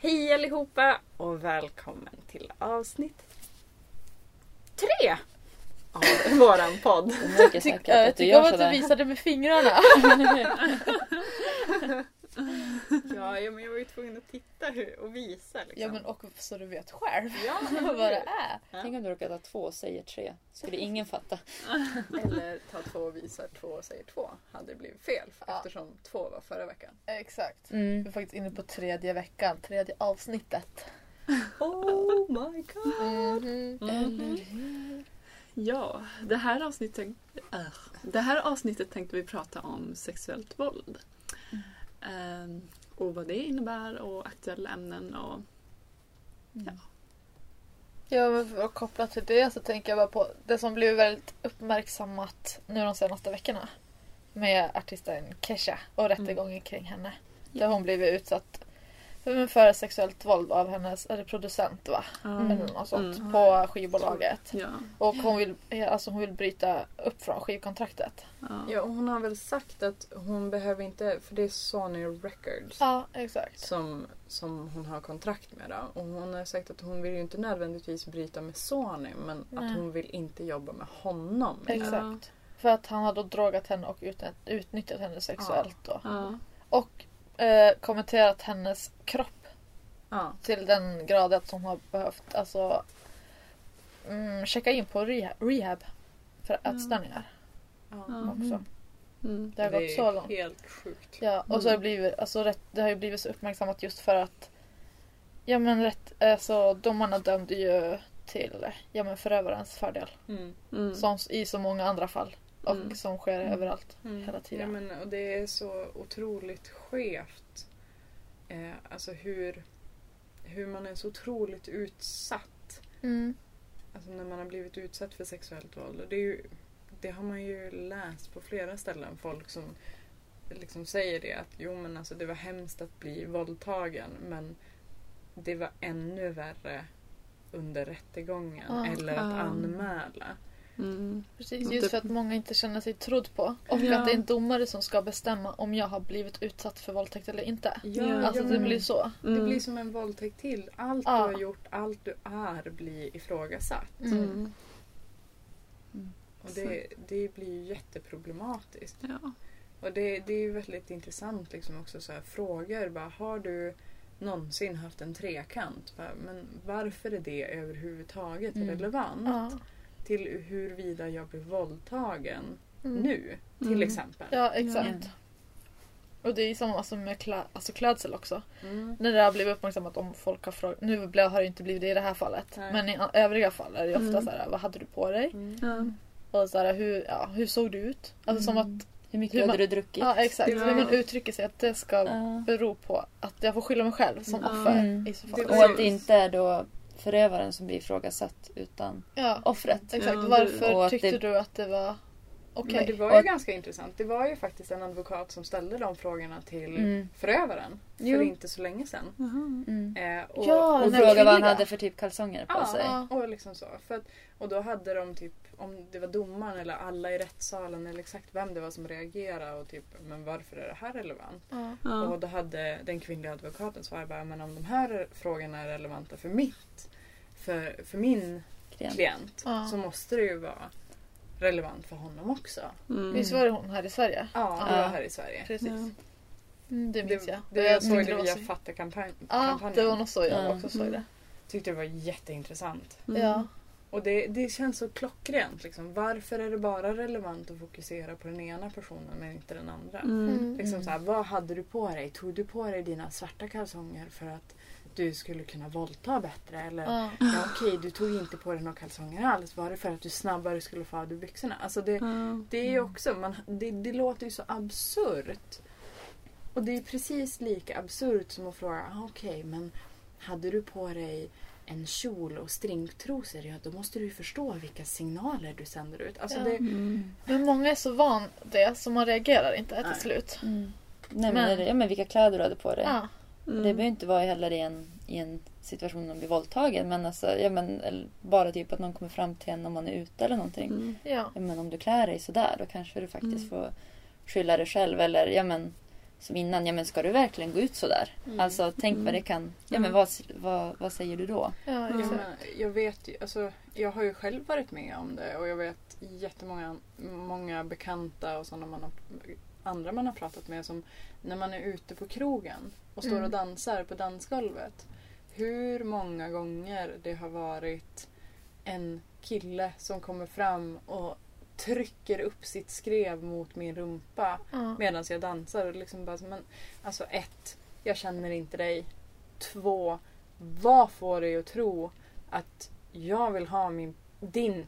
Hej allihopa och välkommen till avsnitt tre av våran podd. Jag tycker att du visade med fingrarna. Ja, ja, men jag var ju tvungen att titta hur, och visa liksom. ja men och så du vet själv Ja, vad det är. Tänk om du råkar ta två och säger tre. Skulle ingen fatta. Eller ta två och visar två och säger två. Hade det blivit fel Ja. eftersom två var förra veckan. Exakt. Vi Mm. är faktiskt inne på tredje veckan, tredje avsnittet. Oh my god! Eller hur? Ja, det här, avsnittet, äh, det här avsnittet tänkte vi prata om sexuellt våld. Ehm, och vad det innebär och aktuella ämnen och ja. Ja men för att koppla till det så tänker jag bara på det som blivit väldigt uppmärksammat nu de senaste veckorna. Med artisten Kesha och rättegången kring henne. Där hon blivit utsatt för, för sexuellt våld av hennes är det producent va? Mm. Eller något sånt Mm. på skivbolaget. Ja, Och hon vill, alltså hon vill bryta upp från skivkontraktet. ja. Ja, och hon har väl sagt att hon behöver inte, för det är Sony Records Ja, exakt. som, som hon har kontrakt med. Då. Och hon har sagt att hon vill ju inte nödvändigtvis bryta med Sony men Nej. att hon vill inte jobba med honom. Exakt. För att han har då drogat henne och utnytt- utnyttjat henne sexuellt. Då. Ja. Och eh, kommenterat hennes kropp Ja. till den grad att hon har behövt alltså, mm, checka in på rehab, rehab för Ja. ätstörningar Ja. Också. Mm. Det har gått så långt. helt sjukt. Ja, och så har det Mm. blivit, alltså, rätt, det har ju blivit så uppmärksammat just för att ja men rätt, alltså, domarna dömde ju till ja, men förövarens fördel. Mm. Mm. Som i så många andra fall. Och Mm. som sker Mm. överallt Mm. hela Ja, tiden. men, och det är så otroligt skevt. Eh, alltså hur, hur man är så otroligt utsatt. Mm. Alltså när man har blivit utsatt för sexuellt våld. Och det, ju, det har man ju läst på flera ställen. Folk som liksom säger det att jo men alltså det var hemskt att bli våldtagen men det var ännu värre under rättegången Ja. eller att Ja. anmäla. Mm. Precis, Det- just för att många inte känner sig trodd på. Och Ja. att det är en domare som ska bestämma om jag har blivit utsatt för våldtäkt eller inte. Ja, Alltså ja, det blir så. Det Mm. blir som en våldtäkt till. Allt Ja. du har gjort, allt du är blir ifrågasatt. Mm. Mm. Och det, det blir ju jätteproblematiskt. Ja. Och det, det är ju väldigt intressant liksom också så här, frågor. Bara, har du någonsin haft en trekant? Bara, men varför är det överhuvudtaget Mm. relevant Ja. Till huruvida jag blir våldtagen Mm. nu? Till Mm. exempel. Ja, exakt. Ja. Och det är som alltså med klä, alltså klädsel också. Mm. När det har blivit uppmärksammat om folk har frågat. Nu har det inte blivit det i det här fallet. Nej. Men i övriga fall är det ju ofta Mm. så här, vad hade du på dig? Mm. Och så här, hur, ja, hur såg du ut? Alltså som Mm. att, Hur mycket Hur hade man- du druckit? ja exakt, Ja. hur man uttrycker sig. Att det ska Ja. bero på att jag får skylla mig själv som Ja. offer. Mm. I så fall. Och att det inte är då förövaren som blir ifrågasatt utan Ja, offret. exakt. Ja, det- Varför och tyckte det- du att det var okej? Men det var ju Och- ganska intressant. Det var ju faktiskt en advokat som ställde de frågorna till Mm. förövaren Jo. för inte så länge sedan. Mm. Eh, och, Ja, Och den fråga vad han hade för typ kalsonger på Ja, sig. Ja. och liksom så. För att, och då hade de typ, om det var domaren eller alla i rättssalen eller exakt vem det var som reagerade och typ, men varför är det här relevant? Ja. Ja. Och då hade den kvinnliga advokaten svarat bara, men om de här frågorna är relevanta för mitt, för, för min Klient. klient, Ja. så måste det ju vara relevant för honom också. Mm. Visst var det hon här i Sverige? Ja, det Ja. var här i Sverige. Precis. Mm, det minns Det, jag. det, jag såg det via så- Fatta-kampanjen. Ja, det var nog så jag Ja. också såg det. Tyckte det var jätteintressant. Mm. Ja. Och det, det känns så klockrent. Liksom. Varför är det bara relevant att fokusera på den ena personen men inte den andra? Mm. Mm. Liksom så här, vad hade du på dig? Tog du på dig dina svarta kalsonger för att du skulle kunna våldta bättre? Eller Ja. ja, okej, du tog inte på dig några kalsonger alls. Var det för att du snabbare skulle få av dig byxorna? Alltså det, Ja. det är ju också, man, det, det låter ju så absurt. Och det är precis lika absurt som att fråga, ah, okej men hade du på dig en kjol och stringtrosor, ja då måste du ju förstå vilka signaler du sänder ut. Alltså Ja. det, Mm. Men många är så van det så man reagerar inte Nej. till slut. Mm. Nej, men, Men- ja, men vilka kläder du hade på dig. Ja. Det behöver inte vara heller i en, i en situation när man blir våldtagen. Men, alltså, ja, men eller bara typ att någon kommer fram till en om man är ute eller någonting. Mm. Ja. Ja, men om du klär dig sådär då kanske du faktiskt Mm. får skylla dig själv. Eller ja, men, som innan, ja, men ska du verkligen gå ut sådär? Mm. Alltså tänk Mm. vad det kan... Ja, Mm. men vad, vad, vad säger du då? Ja, men jag vet ju, alltså, jag har ju själv varit med om det och jag vet jättemånga många bekanta och sådana man har, andra man har pratat med som när man är ute på krogen och står Mm. och dansar på dansgolvet. Hur många gånger det har varit en kille som kommer fram och trycker upp sitt skrev mot min rumpa Ja. medan jag dansar. Och liksom bara, men, alltså ett, jag känner inte dig. Två, vad får dig att tro att jag vill ha min, din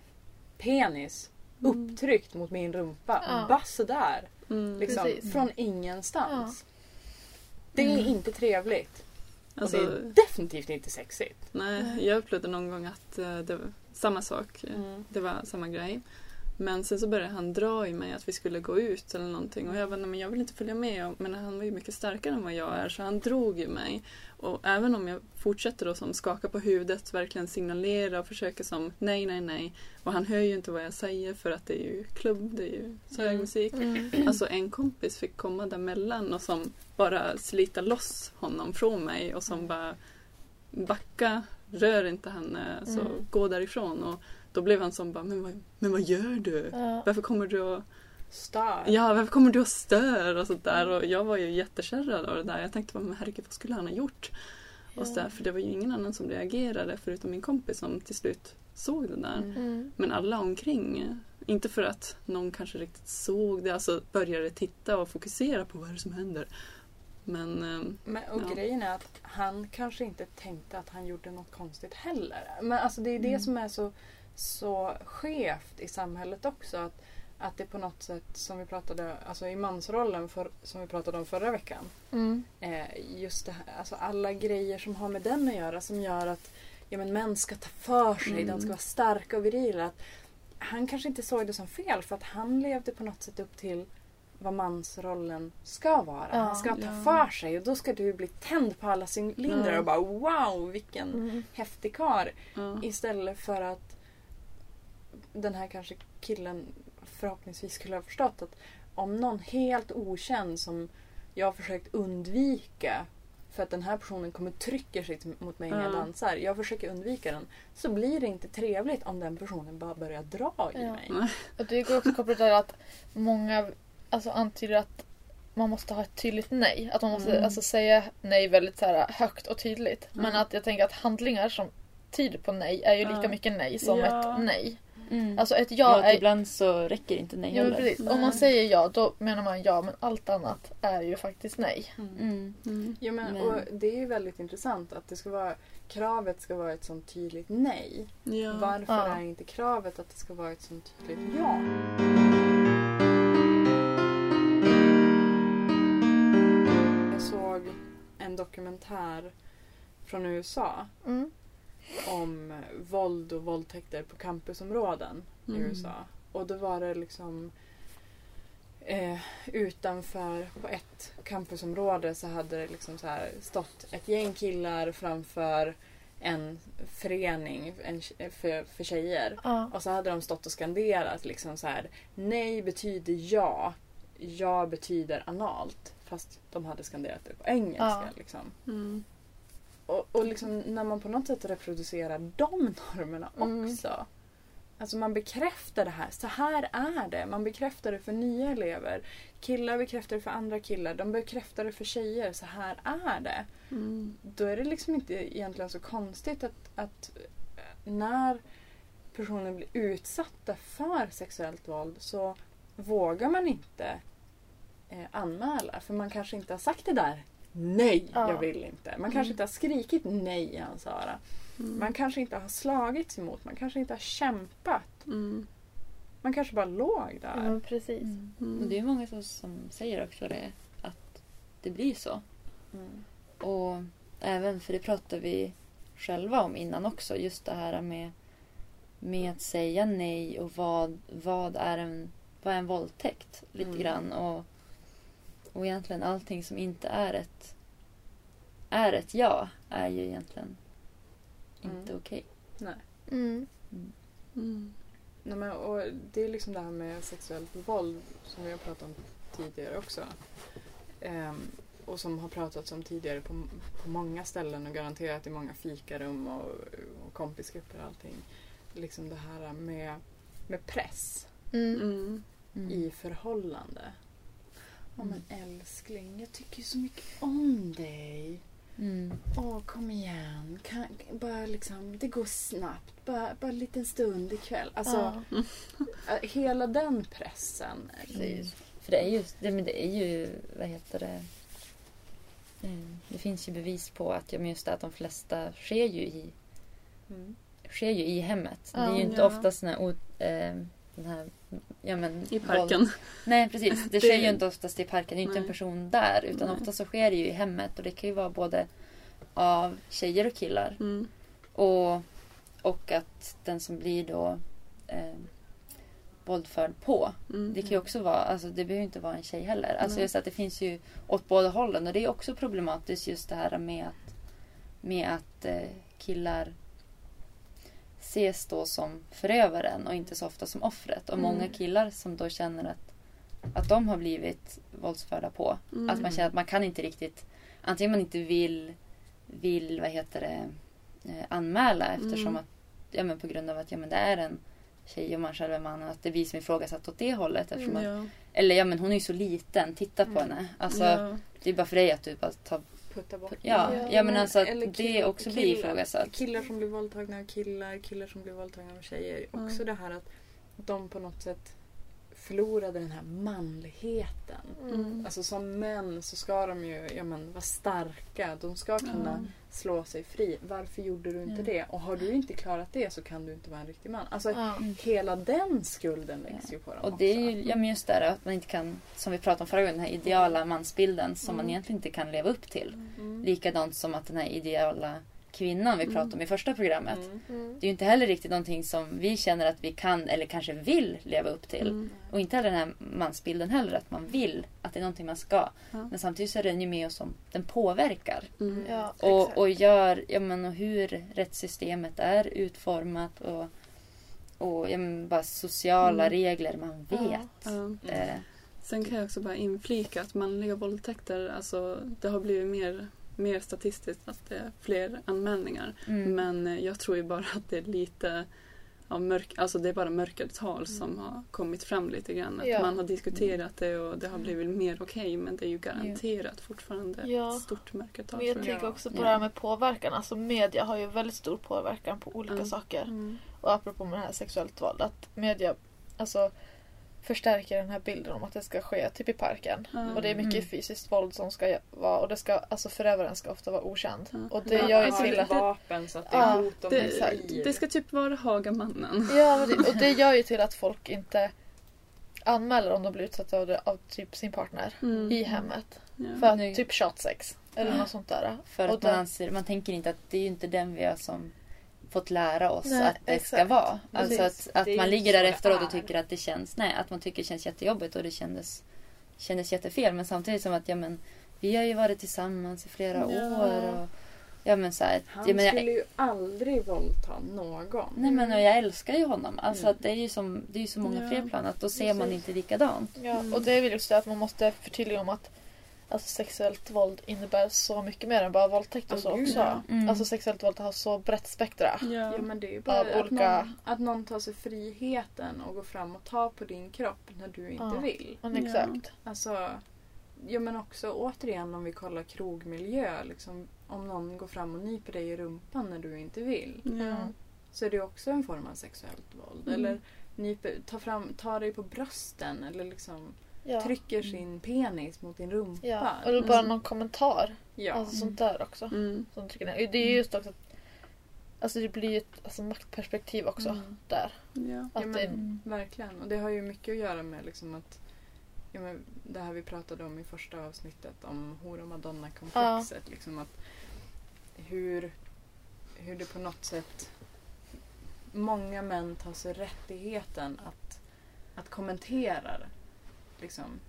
penis upptryckt mot min rumpa? Ja. Bara sådär. Mm. Liksom, Precis. från ingenstans. Det är Mm. inte trevligt. Alltså, och det är definitivt inte sexigt. nej, jag upplevde någon gång att eh, det var samma sak. Mm. Det var samma grej. Men sen så började han dra i mig att vi skulle gå ut eller någonting. Och jag nej men jag vill inte följa med. Men han var ju mycket starkare än vad jag är så han drog i mig. Och även om jag fortsätter då som skaka på huvudet, verkligen signalera och försöker som nej, nej, nej. Och han hör ju inte vad jag säger för att det är ju klubb, det är ju så hög Mm. musik. Mm. Alltså en kompis fick komma däremellan och som bara slita loss honom från mig och som Mm. bara backa, rör inte henne, alltså Mm. gå därifrån. Och då blev han som bara, men vad, men vad gör du? Ja. Varför kommer du och, Stör. ja, varför kommer du och stör? Och sånt där. Och jag var ju jättekärrad av det där. Jag tänkte, bara, men herregud, vad skulle han ha gjort? Och så där, för det var ju ingen annan som reagerade förutom min kompis som till slut såg det där. Mm. Mm. Men alla omkring, inte för att någon kanske riktigt såg det, alltså började titta och fokusera på vad är det som händer. Men ehm, Men, och Ja. grejen är att han kanske inte tänkte att han gjorde något konstigt heller. Men alltså det är det Mm. som är så, så skevt i samhället också. Att, att det på något sätt, som vi pratade alltså i mansrollen för, som vi pratade om förra veckan. Mm. Eh, just det här, alltså alla grejer som har med den att göra som gör att ja, men män ska ta för sig, Mm. de ska vara starka och virila. Att han kanske inte såg det som fel för att han levde på något sätt upp till vad mansrollen ska vara. Ja. han ska ta Ja. för sig och då ska du bli tänd på alla cylindrar Ja. och bara wow vilken Mm. häftig kar ja. Istället för att den här kanske killen förhoppningsvis skulle ha förstått att om någon helt okänd som jag har försökt undvika för att den här personen kommer trycka sig mot mig när jag Ja. dansar. Jag försöker undvika den. Så blir det inte trevligt om den personen bara börjar dra i Ja. mig. Och det går också kopplat till att många alltså, antyder att man måste ha ett tydligt nej. Att man måste Mm. alltså, säga nej väldigt så här, högt och tydligt. Men Mm. att jag tänker att handlingar som tyder på nej är ju lika mycket nej som Ja. ett nej. Mm. Alltså ett ja, ja är... ibland så räcker inte nej Ja, heller. precis. Om man säger ja då menar man ja men allt annat är ju faktiskt nej. Mm. Mm. Mm. Ja, men, Men- Och det är ju väldigt intressant att det ska vara, kravet ska vara ett sånt tydligt nej. Ja. Varför Ja. är inte kravet att det ska vara ett sånt tydligt ja? Jag såg en dokumentär från USA Mm. Om våld och våldtäkter på campusområden i Mm. USA. Och då var det liksom eh, utanför på ett campusområde så hade det liksom så här stått ett gäng killar framför en förening en, för, för tjejer. Ja. Och så hade de stått och skanderat liksom så här. Nej betyder ja. Ja betyder analt. Fast de hade skanderat det på engelska. Ja. Liksom. Mm. Och, och liksom när man på något sätt reproducerar de normerna Mm. också. Alltså man bekräftar det här. Så här är det. Man bekräftar det för nya elever. Killar bekräftar det för andra killar. De bekräftar det för tjejer. Så här är det. Mm. Då är det liksom inte egentligen så konstigt att, att när personer blir utsatta för sexuellt våld så vågar man inte eh, anmäla. För man kanske inte har sagt det där Nej, Ja. jag vill inte. Man kanske inte har skrikit nej i hans öra. Mm. Man kanske inte har slagits emot. Man kanske inte har kämpat. Mm. Man kanske bara låg Ja, där. men precis. Mm. Mm. Och det är många som, som säger också det. Att det blir så. Mm. Och även, för det pratade vi själva om innan också. Just det här med, med att säga nej och vad, vad, är, en, vad är en våldtäkt? Lite Mm. grann. Och och egentligen allting som inte är ett, är ett ja är ju egentligen inte Mm. okej. Nej. Mm. Mm. Nej, men, och det är liksom det här med sexuellt våld som vi har pratat om tidigare också. Ehm, och som har pratats om tidigare på, på många ställen och garanterat i många fikarum och, och kompisgrupper och allting. Liksom det här med, med press Mm. Mm. Mm. i förhållande. Ja men älskling, jag tycker så mycket om dig. Mm. Åh, kom igen. Kan, bara liksom, det går snabbt. Bara, bara en liten stund ikväll. Alltså, Ja. äh, hela den pressen. Precis. För det är ju, det, men det är ju, vad heter det? Mm, Det finns ju bevis på att ja, men just det, att de flesta sker ju i, Mm. sker ju i hemmet. det är Ja. ju inte Ja. oftast den här, eh, den här ja, men, I våld- parken. Nej precis, det, Det- sker ju inte oftast i parken. Det är inte en Nej. person där. Utan Nej. ofta så sker det ju i hemmet. Och det kan ju vara både av tjejer och killar. Mm. Och, och att den som blir då eh, våldförd på. Mm. Det kan ju också vara, alltså det behöver inte vara en tjej heller. Alltså Nej. just att det finns ju åt båda hållen. Och det är också problematiskt just det här med att, med att eh, killar ses då som förövaren och inte så ofta som offret. Och Mm. många killar som då känner att, att de har blivit våldsförda på. Mm. Att man känner att man kan inte riktigt, antingen man inte vill, vill vad heter det, eh, anmäla eftersom Mm. att, ja men på grund av att ja men det är en tjej och man själv är man och att det blir som ifrågasatt åt det hållet. Eftersom att, Ja. eller ja men hon är ju så liten, titta på Mm. henne. Alltså ja. det är bara för dig att du bara tar, Putta bort. ja, Ja, ja men alltså att det också blir ifrågasatt. Killar som blir våldtagna av killar, killar som blir våldtagna av tjejer. Mm. Också det här att de på något sätt förlorade den här manligheten. Mm. Alltså som män så ska de ju ja, men, vara starka. De ska kunna Mm. slå sig fri. Varför gjorde du inte Ja. det? Och har du inte klarat det så kan du inte vara en riktig man. Alltså Ja. hela den skulden läggs Ja. ju på dem Och det är också. ju ja, men just det här att man inte kan, som vi pratade om förra gången, den här ideala mansbilden som man Mm. egentligen inte kan leva upp till. Mm. Likadant som att den här ideala kvinnan vi pratade om i första programmet. Mm. Mm. Det är ju inte heller riktigt någonting som vi känner att vi kan eller kanske vill leva upp till. Mm. Och inte heller den här mansbilden heller, att man vill att det är någonting man ska. Ja. Men samtidigt så är den ju med oss som den påverkar. Mm. Ja. Och, och gör, ja men och hur rättssystemet är utformat och, och ja, men bara sociala Mm. regler man Ja. vet. Ja. Eh, Sen kan jag också bara inflika att manliga våldtäkter, alltså det har blivit mer, mer statistiskt att det är fler anmälningar. mm. Men eh, jag tror ju bara att det är lite av mörk, alltså det är bara mörkertal som har kommit fram lite grann. Att Ja. Man har diskuterat det och det har blivit mer okej men det är ju garanterat fortfarande Ja. ett stort mörkertal. Men jag tänker också på Ja. det här med påverkan. Alltså media har ju väldigt stor påverkan på olika Mm. saker. Mm. Och apropå med det här sexuellt våld. Att media alltså, förstärker den här bilden om att det ska ske typ i parken. Ja. Och det är mycket Mm. fysiskt våld som ska vara och det ska, alltså förövaren ska ofta vara okänd. Ja. Och det Ja, gör ju har till att... vapen så att det Ja, är hot om Det, ska typ vara Hagamannen. Ja, det, och det gör ju till att folk inte anmäler om de blir utsatta av, det, av typ sin partner Mm. i hemmet. Ja. För att typ shotsex. Eller Ja. något sånt där. För Och att man anser, man tänker inte att det är ju inte den vi har som fått lära oss Nej, att det ska exakt. vara. Alltså att, att man ligger där efteråt och tycker att det känns, nej, att man tycker det känns jättejobbigt och det kändes, kändes jättefel. Men samtidigt som att, ja men, vi har ju varit tillsammans i flera Ja. år och, ja men så här, Han ja, men jag, skulle ju aldrig våldta någon. Nej men och jag älskar ju honom. Alltså Mm. att det är ju som, det är ju så många Ja, fler plan att då ser man precis. inte likadant. Ja, Mm. och det är väl just det att man måste förtydliga om att alltså, sexuellt våld innebär så mycket mer än bara våldtäkt och Ja, så gud, också. ja. Mm. Alltså sexuellt våld har så brett spektra. Ja. Ja men det är ju bara Av att, olika- någon, att någon tar sig friheten och går fram och tar på din kropp när du inte Ja. vill. Men Ja. exakt. Alltså, ja men också återigen om vi kollar krogmiljö. Liksom, om någon går fram och nyper dig i rumpan när du inte vill. Ja. Så är det också en form av sexuellt våld. Mm. Eller nyper, ta, fram, ta dig på brösten eller liksom Ja. trycker sin penis mot din rumpa. Ja. Eller bara Mm. någon kommentar. Ja. Alltså sånt där också. Mm. Som trycker ner. Det är ju just också att Alltså det blir ju ett alltså, maktperspektiv också Mm. där. Ja. Att Ja, det, men, verkligen. Och det har ju mycket att göra med liksom att ja, men det här vi pratade om i första avsnittet om hora madonna-komplexet. Liksom att hur, hur det på något sätt många män tar sig rättigheten att, att kommentera liksom,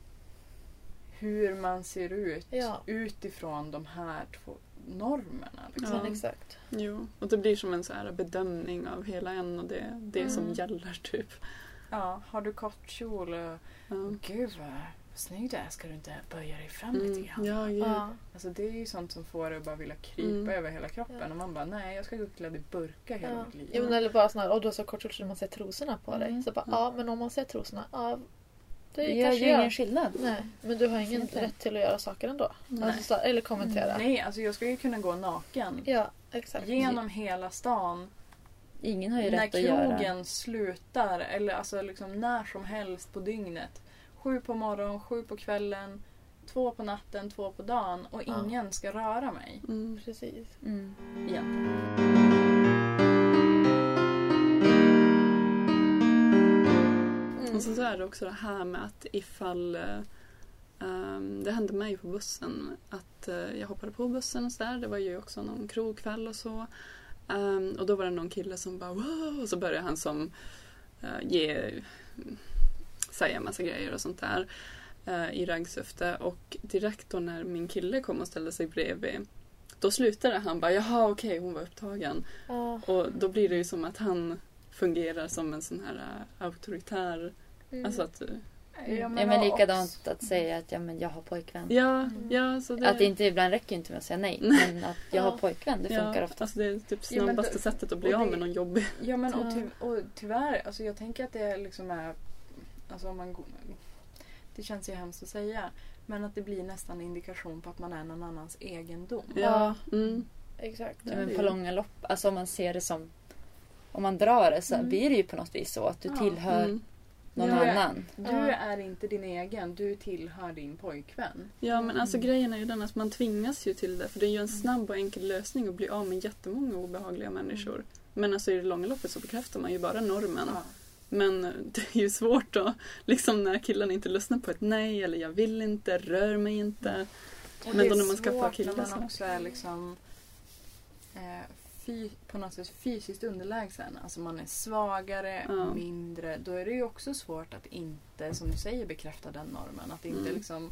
hur man ser ut Ja. utifrån de här två normerna. Liksom. Ja. Men exakt. Jo, och det blir som en så här bedömning av hela en och det, det som Mm. gäller typ. Ja, har du kort kjol och Ja. gud vad snygg du är, ska du inte böja dig fram lite Mm. grann? Ja. Ja. Alltså det är ju sånt som får dig att bara vilja krypa Mm. över hela kroppen Ja. och man bara nej jag ska gå klädd i burka hela Ja. mitt liv. Men eller bara sån här, och du har så kort kjol så man ser trosorna på dig. Mm. Så bara, Ja. ja men om man ser trosorna, ja. Det Det gör ju gör. ingen skillnad. Nej, men du har ingen rätt till att göra saker ändå. Alltså, så, eller kommentera. Nej, alltså jag ska ju kunna gå naken Ja, exakt. genom hela stan Ingen har ju när rätt att göra. krogen slutar eller alltså liksom när som helst på dygnet. Sju på morgonen, sju på kvällen, två på natten, två på dagen och Ja. ingen ska röra mig. Mm. Precis. Mm. Egentligen. Mm. Och så, så är det också det här med att ifall ehm, det hände mig på bussen att eh, jag hoppade på bussen och sådär. Det var ju också någon krogkväll och så. Ehm, och då var det någon kille som bara wow! Och så började han som eh, ge, säga massa grejer och sånt där eh, i raggsyfte. Och direkt då när min kille kom och ställde sig bredvid då slutade han bara jaha okej hon var upptagen. Ja. Och då blir det ju som att han fungerar som en sån här auktoritär. Mm. Alltså att, Ja, men men och likadant att säga att ja, men jag har pojkvän. ja, Mm. ja, så det, Att det inte ibland räcker inte med att säga nej. Men att jag har Ja. pojkvän, det funkar ja, ofta. Alltså det är typ Ja, men snabbaste det- sättet att bli och av det- med någon jobbig. Ja men och, Ja. ty, och tyvärr, alltså jag tänker att det liksom är... Alltså om man, det känns ju hemskt att säga. Men att det blir nästan indikation på att man är någon annans egendom. Ja. Mm. Exakt. Ja, Ja, men det på långa lopp, alltså om man ser det som... Om man drar det så Mm. blir det ju på något vis så att du Ja. tillhör Mm. Någon Ja. annan. Du är inte din egen, du tillhör din pojkvän. Ja men alltså Mm. grejen är ju den att man tvingas ju till det. För det är ju en snabb och enkel lösning att bli av med jättemånga obehagliga människor. Men alltså i det långa loppet så bekräftar man ju bara normen. Ja. Men det är ju svårt då. Liksom när killen inte lyssnar på ett nej eller jag vill inte, rör mig inte. Och Men då är när man skaffar svårt killar när så- man också är liksom på något sätt fysiskt underlägsen. Alltså man är svagare, Ja. mindre. Då är det ju också svårt att inte, som du säger, bekräfta den normen. Att inte Mm. liksom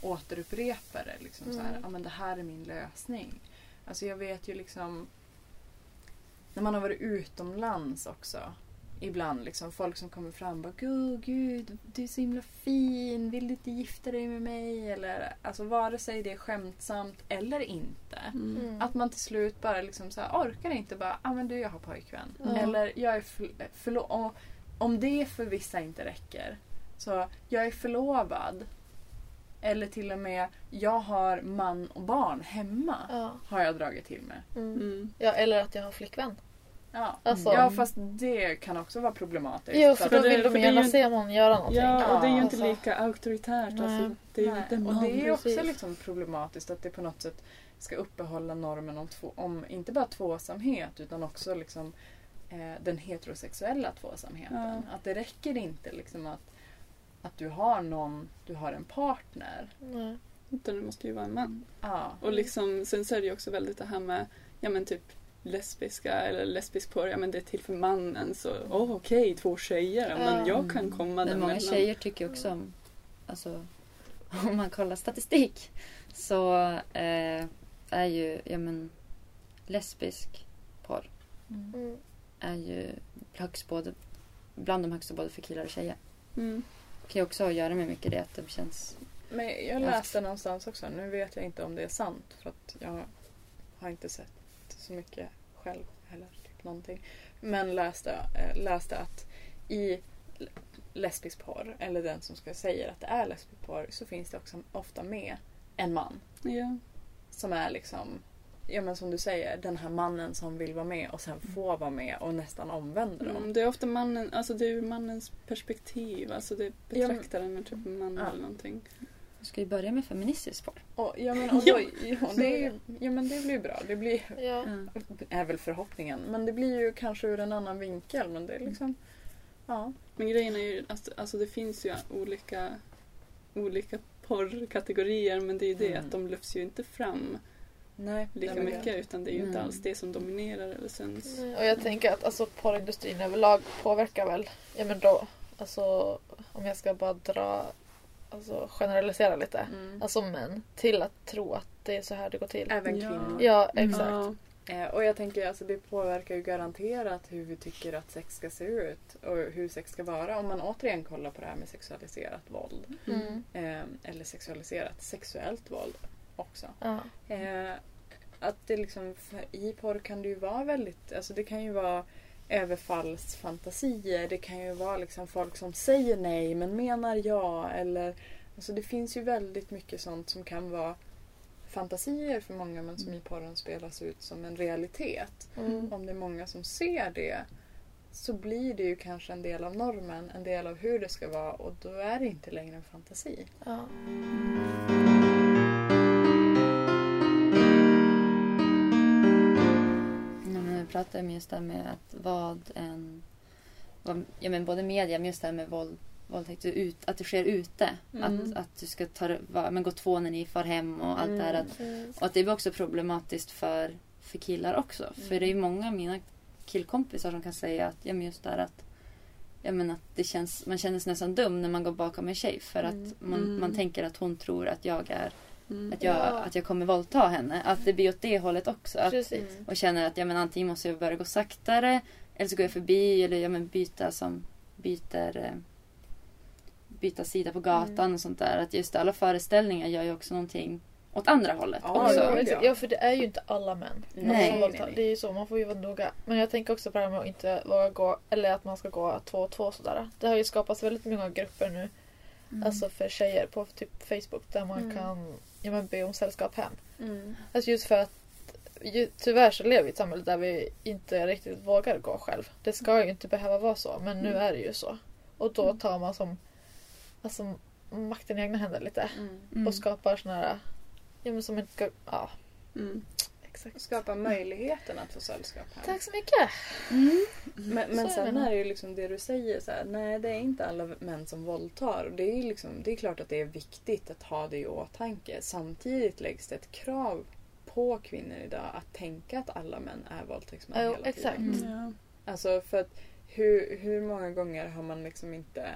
återupprepa det. Liksom så här, Mm. ja men det här är min lösning. Alltså jag vet ju liksom när man har varit utomlands också. Ibland liksom folk som kommer fram och bara Gud, gud, du är så himla fin, vill du inte gifta dig med mig? Eller alltså vare sig det är skämtsamt eller inte. Mm. Mm. Att man till slut bara liksom så här, orkar inte bara, ah men du jag har pojkvän. Ja. Eller jag är för, förlo- om, om det för vissa inte räcker. Så jag är förlovad. Eller till och med, jag har man och barn hemma. Ja. Har jag dragit till med. Mm. Mm. ja, eller att jag har flickvän. Ja. Alltså- ja fast det kan också vara problematiskt. Jo, För för att- då vill de det är gärna ju- se någon göra någonting. Ja, och det är ju inte Alltså, lika auktoritärt. Nej. Alltså, det är ju inte och det är ju också liksom problematiskt att det på något sätt ska uppehålla normen om, två, om inte bara tvåsamhet utan också liksom, eh, den heterosexuella tvåsamheten. Ja. Att det räcker inte liksom att, att du har någon, du har en partner. Nej. Utan det måste ju vara en man. Ja. Och liksom, sen så är det ju också väldigt det här med ja men typ lesbiska eller lesbisk porr, ja men det är till för mannen så åh okej, två tjejer, ja, men Ja. jag kan komma Men där många mellan. tjejer tycker också om, alltså om man kollar statistik så eh, är ju, ja men lesbisk porr Mm. är ju högst både, bland de högsta både för killar och tjejer. Mm. Det kan ju också ha att göra med mycket det att det känns, Men jag läste någonstans också, nu vet jag inte om det är sant för att jag har inte sett så mycket själv eller typ någonting. Men läste, eh, läste att i lesbisk porr, eller den som ska säga att det är lesbisk porr, så finns det också ofta med en man. Ja. Som är liksom, ja men som du säger, den här mannen som vill vara med och sen får vara med och nästan omvänder dem. Mm, det är ofta mannen, alltså det är ur mannens perspektiv, alltså det Ja, betraktar en med typ en man Ja. eller någonting. Vi ska ju börja med feministisk porr. Och, ja, men, och då, ja, det är, ju- ja men det blir bra. Det blir, Ja. Är väl förhoppningen. Men det blir ju kanske ur en annan vinkel. Men det är liksom... Ja. Men grejen är ju, alltså, alltså det finns ju olika, olika porrkategorier men det är ju det Mm. att de lyfts ju inte fram Nej, lika det mycket utan det är ju inte Mm. alls det som dominerar eller syns. Nej, Och jag tänker att alltså, porrindustrin överlag påverkar väl, ja men då, alltså om jag ska bara dra alltså, generalisera lite. Mm. Alltså män. Till att tro att det är så här det går till. Även kvinnor. Ja, Mm. exakt. Eh, och jag tänker alltså det påverkar ju garanterat hur vi tycker att sex ska se ut och hur sex ska vara. Om man återigen kollar på det här med sexualiserat våld. Mm. Eh, eller sexualiserat sexuellt våld också. Eh, att det liksom, för i porr kan det ju vara väldigt, alltså det kan ju vara överfallsfantasier. Det kan ju vara liksom folk som säger nej men menar ja. Eller, alltså det finns ju väldigt mycket sånt som kan vara fantasier för många men som i porren spelas ut som en realitet. Mm. Om det är många som ser det så blir det ju kanske en del av normen, en del av hur det ska vara och då är det inte längre en fantasi. Ja. Pratade om just det här med att vad en... Vad, ja, men både media, men just det här med våld, våldtäkt, ut, att det sker ute. Mm. Att, att du ska ta, va, men gå två när ni far hem och allt det här. Mm. Att, Mm. och att det blir också problematiskt för, för killar också. För det är ju många av mina killkompisar som kan säga att, ja men just det här att Ja, men att det känns, man känner sig nästan dum när man går bakom en tjej för Mm. att man, Mm. man tänker att hon tror att jag är Mm. att jag, Ja. att jag kommer våldta henne. Att det blir åt det hållet också. Att. Mm. och känner att ja, men antingen måste jag börja gå saktare eller så går jag förbi eller ja, men byta som byter eh, byta sida på gatan Mm. och sånt där. Att just alla föreställningar gör ju också någonting åt andra hållet Ja, också. ja, för det är ju inte alla män. Nej. som våldtar. Det är ju så, man får ju vara noga. Men jag tänker också på det här med att inte våga gå, eller att man ska gå två och två sådär. Det har ju skapats väldigt många grupper nu, Mm. alltså för tjejer på typ Facebook där man Mm. kan ja, men be om sällskap hem. Mm. Alltså just för att ju, tyvärr så lever vi i ett samhälle där vi inte riktigt vågar gå själv. Det ska ju inte behöva vara så, men nu Mm. är det ju så. Och då tar man som alltså, makten i egna händer lite. Mm. Mm. Och skapar såna här, ja men som inte ska, ja Mm. exakt. Skapa möjligheten att få sällskap här. Tack så mycket! Mm. Men, men Så sen är det. är det ju liksom det du säger så här, nej det är inte alla män som våldtar. Och Det är, liksom, det är klart att det är viktigt att ha det i åtanke. Samtidigt läggs det ett krav på kvinnor idag att tänka att alla män är våldtäktsmän Jo, hela exakt. tiden. Mm. Ja. Alltså för att hur, hur många gånger har man liksom inte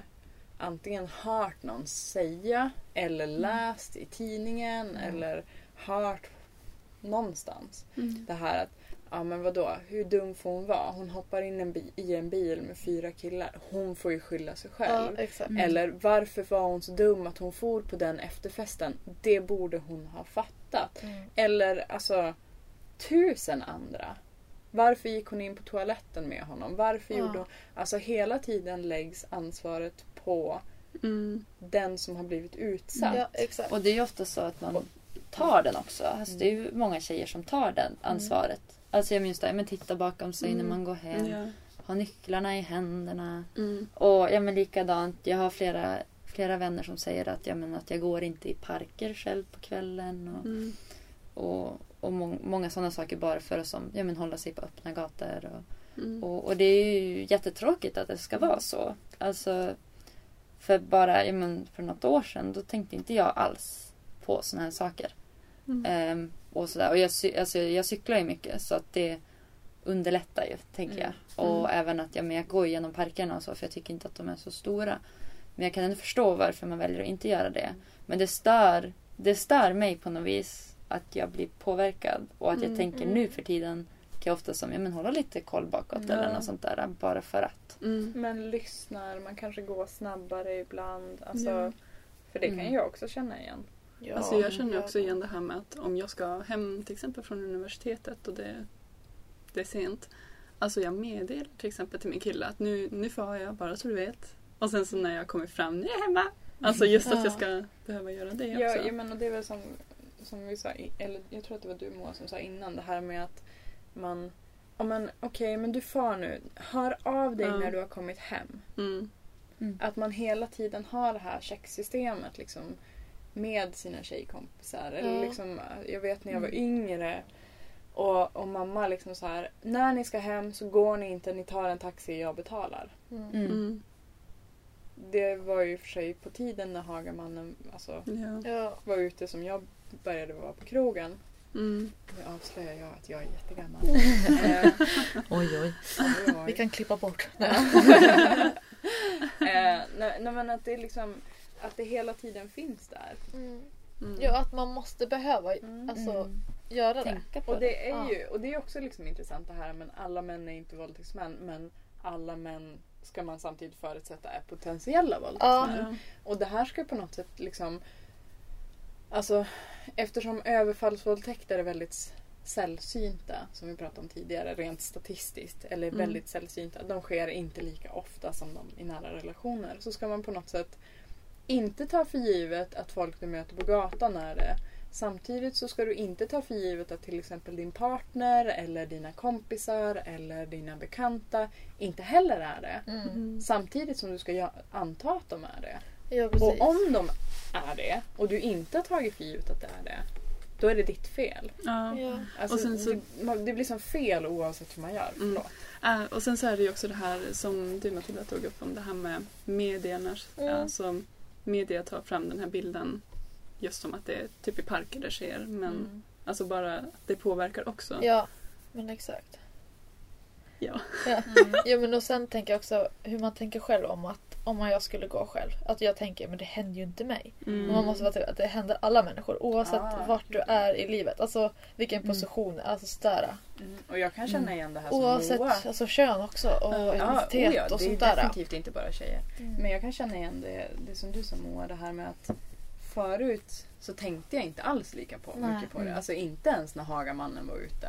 antingen hört någon säga eller läst i tidningen Mm. eller hört någonstans Mm. det här att Ja men vadå, hur dum får hon vara? Hon hoppar in en i en bil med fyra killar. Hon får ju skylla sig Ja, själv. exakt. Mm. Eller varför var hon så dum att hon for på den efterfesten? Det borde hon ha fattat. Mm. Eller alltså tusen andra. Varför gick hon in på toaletten med honom? Varför Ja. gjorde hon... Alltså hela tiden läggs ansvaret på Mm. den som har blivit utsatt. Ja, exakt. Och det är ju ofta så att man tar den också. Alltså, det är ju många tjejer som tar den ansvaret. Alltså jag minns det, men titta bakom sig när Mm. man går hem. Ja. Ha nycklarna i händerna. Mm. Och ja men likadant, jag har flera, flera vänner som säger att, ja, men att jag går inte i parker själv på kvällen. Och, Mm. och, och må, många sådana saker bara för att som, ja, men hålla sig på öppna gator. Och, Mm. och, och det är ju jättetråkigt att det ska vara så. Alltså, för bara ja, men för något år sedan då tänkte inte jag alls på sådana här saker. Mm. Ehm, och, sådär. och jag, alltså, jag cyklar ju mycket så att det underlättar ju, tänker Mm. jag. Och Mm. även att ja, men jag går igenom parkerna och så för jag tycker inte att de är så stora. Men jag kan ändå förstå varför man väljer att inte göra det. Men det stör, det stör mig på något vis att jag blir påverkad. Och att jag Mm, tänker mm. nu för tiden kan jag ofta som, ja, men hålla lite koll bakåt Ja. eller något sånt där. Bara för att. Mm. Men lyssnar, man kanske går snabbare ibland. Alltså. För det kan Mm. jag också känna igen. Ja, Alltså jag känner ja. också igen det här med att om jag ska hem till exempel från universitetet och det, det är sent. Alltså jag meddelar till exempel till min kille att nu, nu får jag bara så du vet. Och sen så när jag kommer fram, nu är jag hemma. Alltså just att Ja. jag ska behöva göra det Ja, också. ja men och det är väl som, som vi sa, eller jag tror att det var du Moa som sa innan det här med att man Ja men okej, men du far nu. Hör av dig Ja. när du har kommit hem. Mm. Att man hela tiden har det här checksystemet liksom med sina tjejkompisar. Eller Ja. liksom, jag vet när jag var Mm. yngre och, och mamma liksom så här. När ni ska hem så går ni inte, ni tar en taxi, jag betalar. Mm. Mm. Mm. Det var ju för sig på tiden när Hagamannen alltså, Ja. Ja. var ute som jag började vara på krogen. Mm. Nu avslöjar jag att jag är jättegammal. Eh, Oj, oj. oj, oj. Vi kan klippa bort. eh, nej, nej men att det är liksom att det hela tiden finns där. Mm. Mm. Ja, att man måste behöva Mm. alltså, Mm. göra det. Tänka på Och det. det är ju och det är också liksom intressant det här men alla män är inte våldtäktsmän men alla män ska man samtidigt förutsätta är potentiella våldtäktsmän. Ja. Och det här ska på något sätt liksom Alltså eftersom överfallsvåldtäkter är väldigt sällsynta som vi pratade om tidigare rent statistiskt eller Mm. väldigt sällsynta. De sker inte lika ofta som de i nära relationer. Så ska man på något sätt inte ta för givet att folk du möter på gatan är det. Samtidigt så ska du inte ta för givet att till exempel din partner eller dina kompisar eller dina bekanta inte heller är det. Mm. Mm. Samtidigt som du ska anta att de är det. Ja. Och om de är det och du inte har tagit för givet att det är det. Då är det ditt fel. Ja. Ja. Alltså, Och sen så- det, det blir som fel oavsett hur man gör. Mm. Äh, och sen så är det ju också det här som du Matilda tog upp om det här med medierna. Mm. Alltså, media tar fram den här bilden just som att det är typ i parker det sker. Men Mm. alltså bara att det påverkar också. ja, men exakt. Ja. Ja. ja, men och sen tänker jag också hur man tänker själv om att om jag skulle gå själv. Att jag tänker, men det händer ju inte mig. Mm. Man måste vara till att det händer alla människor oavsett Ah, vart du är i livet. Alltså vilken Mm. position, alltså sådär. Mm. Och jag kan känna Mm. igen det här som Oavsett Moa. alltså, kön också och Ja, etnicitet oh ja, och det är sånt definitivt inte bara tjejer. Mm. Men jag kan känna igen det, det som du sa Moa, det här med att förut så tänkte jag inte alls lika på, Nej. mycket på det. Mm. Alltså inte ens när Hagamannen var ute.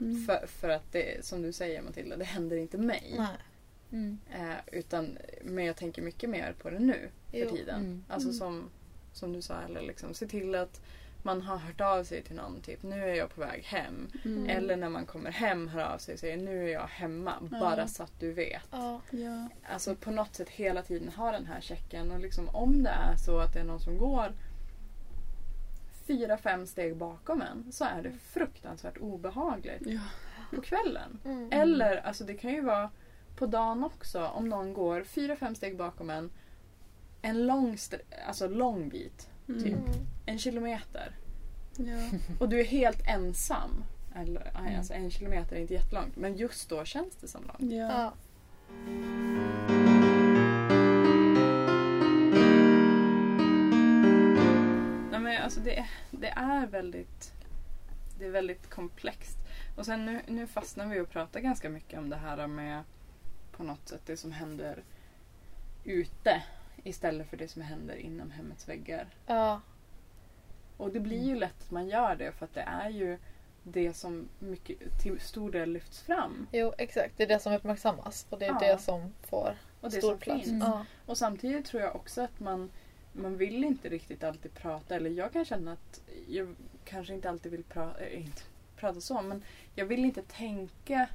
Mm. För, för att det, som du säger Matilda, det händer inte mig. Nej. Mm. Eh, utan, men jag tänker mycket mer på det nu för Jo. tiden. Mm. Alltså Mm. som, som du sa, eller liksom, se till att man har hört av sig till någon, typ nu är jag på väg hem. Mm. Eller när man kommer hem hör av sig och säger nu är jag hemma, Ja. bara så att du vet. Ja. Ja. Alltså på något sätt hela tiden ha den här checken och liksom om det är så att det är någon som går fyra, fem steg bakom en så är det fruktansvärt obehagligt Ja. på kvällen. Mm. Eller alltså det kan ju vara på dagen också om någon går fyra, fem steg bakom en en lång, alltså lång bit, Mm. Typ. Mm. en kilometer Ja. och du är helt ensam. Eller, nej, Mm. alltså en kilometer är inte jättelångt men just då känns det som långt. Ja. Ja. Nej, men alltså det, det är väldigt det är väldigt komplext. Och sen nu, nu fastnar vi och pratar ganska mycket om det här med på något sätt det som händer ute istället för det som händer inom hemmets väggar. Ja. Och det blir ju lätt att man gör det för att det är ju det som mycket, till stor del lyfts fram. Jo, exakt. Det är det som uppmärksammas och det är Ja. det som får Och det stor som plats. finns. Mm. Ja. Och samtidigt tror jag också att man, man vill inte riktigt alltid prata, eller jag kan känna att jag kanske inte alltid vill prata, äh, inte prata så, men jag vill inte tänka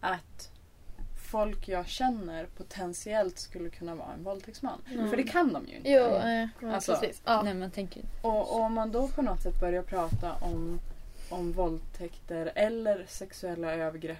att folk jag känner potentiellt skulle kunna vara en våldtäktsman. Mm. För det kan de ju inte. Jo, eh, Alltså, precis. Ja. Nej, man tänker Och, och om man då på något sätt börjar prata om, om våldtäkter eller sexuella övergrepp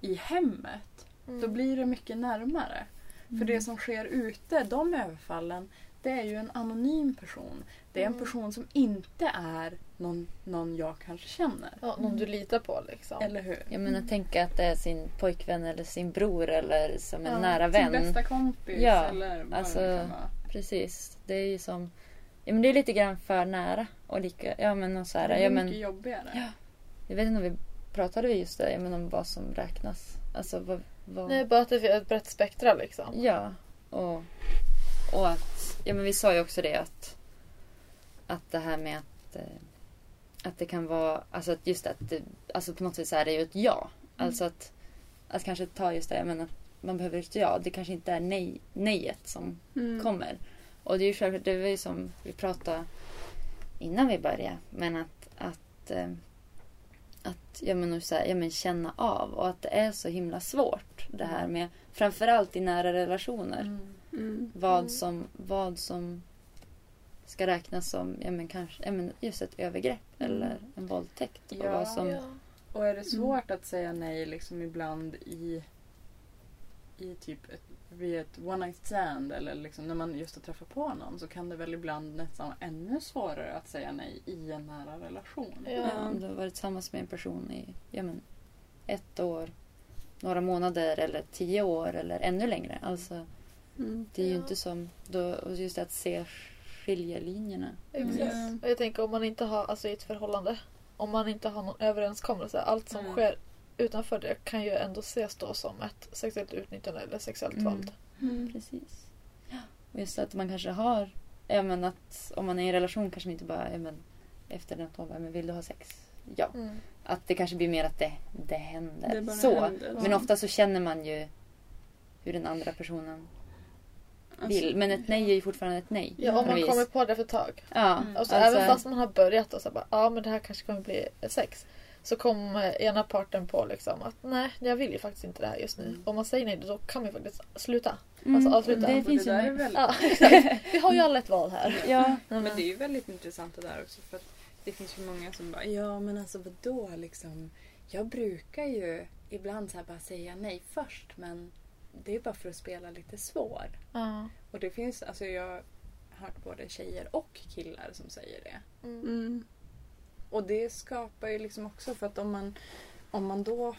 i hemmet, Mm. då blir det mycket närmare. För Mm. det som sker ute, de överfallen, det är ju en anonym person. Det är en Mm. person som inte är någon, någon jag kanske känner. ja, någon du litar på liksom. Eller hur? Jag menar tänka att det är sin pojkvän eller sin bror eller som en Ja, nära Sin vän. bästa kompis Ja, eller vad alltså- det kan vara. Precis. Det är ju som... Ja men det är lite grann för nära. Och lika... Ja men och så här, det blir ja, mycket men, jobbigare. Ja. Jag vet inte om vi pratade vi just det, ja, men om vad som räknas. Alltså vad... vad... Nej, bara att det är ett brett spektra liksom. Ja. Och, och att... Ja men vi sa ju också det att... Att det här med att... Eh, att det kan vara... Alltså att just att... Det, alltså på något vis är det ju ett ja. Alltså att... Att kanske ta just det, men att man behöver ett ja. Det kanske inte är nej, nejet som Mm. kommer. Och det är ju självklart, det var ju som vi pratade innan vi började. Men att, att, eh, att ja, men, så här, ja, men känna av och att det är så himla svårt. Det här med framförallt i nära relationer. Mm. Mm. Vad, Mm. som, vad som ska räknas som ja, men kanske, ja, men just ett övergrepp Mm. eller en våldtäkt. Och Ja. vad som, Ja. Och är det svårt att säga nej liksom ibland i, i typ ett, vid ett one night stand eller liksom när man just har träffat på någon så kan det väl ibland nästan vara ännu svårare att säga nej i en nära relation. Ja. om du har varit tillsammans med en person i ja, men, ett år, några månader eller tio år eller ännu längre. Alltså, Mm. Det är ju Ja. inte som, då, just att se skiljelinjerna. Exakt. Ja. Och jag tänker om man inte har, alltså i ett förhållande, om man inte har någon överenskommelse, allt som Mm. sker utanför det kan ju ändå ses då som ett sexuellt utnyttjande eller sexuellt Mm. våld. Mm. Precis. Och just att man kanske har, ja men att om man är i en relation kanske man inte bara, ja men efter något år, men vill du ha sex? Ja. Mm. Att det kanske blir mer att det, det händer. Det så. händer. Men ofta så känner man ju hur den andra personen vill. Alltså, Men ett nej är ju fortfarande ett nej. Ja, om man kommer på det för ett tag. Ja, Mm. Alltså, alltså- även fast man har börjat och så bara, ja men det här kanske kommer bli sex. Så kommer ena parten på liksom att nej, jag vill ju faktiskt inte det här just nu. Mm. Om man säger nej då kan ju faktiskt sluta. Mm, alltså, avsluta. Det Och finns det ju väldigt, Ja. Vi har ju alla ett val här. Ja, Men det är ju väldigt intressant det där också för att det finns ju många som bara ja men alltså vadå liksom. Jag brukar ju ibland så här bara säga nej först men det är bara för att spela lite svår. Ja. Och det finns, alltså jag har hört både tjejer och killar som säger det. Mm. Mm. Och det skapar ju liksom också för att om man, om man då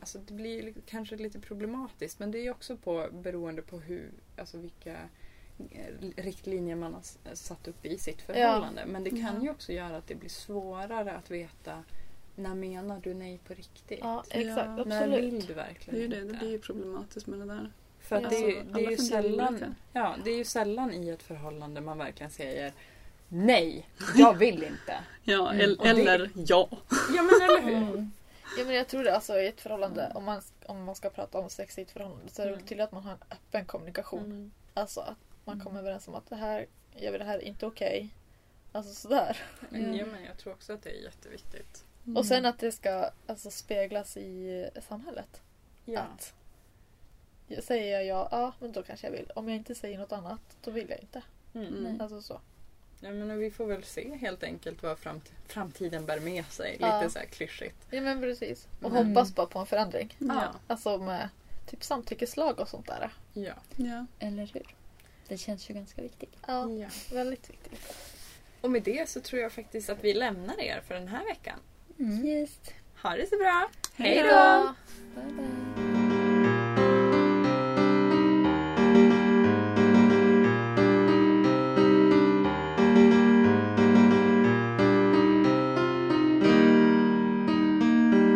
Alltså det blir ju kanske lite problematiskt men det är ju också på, beroende på hur, alltså vilka eh, riktlinjer man har satt upp i sitt förhållande. Men det kan Ja. ju också göra att det blir svårare att veta när menar du nej på riktigt? Ja, exakt. Ja. när vill Absolut. du Det är verkligen ju det, det inte? blir ju problematiskt med det där. För att Ja. det, är- Alltså, det är ju sällan, ja, det är ju sällan i ett förhållande man verkligen säger Nej, jag vill inte. Ja, Mm. el- Och det- eller ja. Ja men eller hur? Mm. Ja, men jag tror det alltså i ett förhållande, om man, om man ska prata om sex i ett förhållande så är det Mm. till att man har en öppen kommunikation. Mm. Alltså att man Mm. kommer överens om att det här, jag vill det här är inte okej. Alltså sådär. Men, ja, men jag tror också att det är jätteviktigt. Och sen att det ska alltså, speglas i samhället. Ja. Att säger jag ja, ja men då kanske jag vill. Om jag inte säger något annat, då vill jag inte. Mm. Mm. Alltså så. Ja, men vi får väl se helt enkelt vad framt- framtiden bär med sig. Ja. Lite så här klyschigt. Ja men precis. Och Mm. hoppas bara på en förändring. Ja. Alltså med typ samtyckeslag och sånt där. Ja. ja. Eller hur? Det känns ju ganska viktigt. Ja, ja. väldigt viktigt. Och med det så tror jag faktiskt att vi lämnar er för den här veckan. Mm. Just. Ha det så bra! Hej då! Hejdå! Bye bye.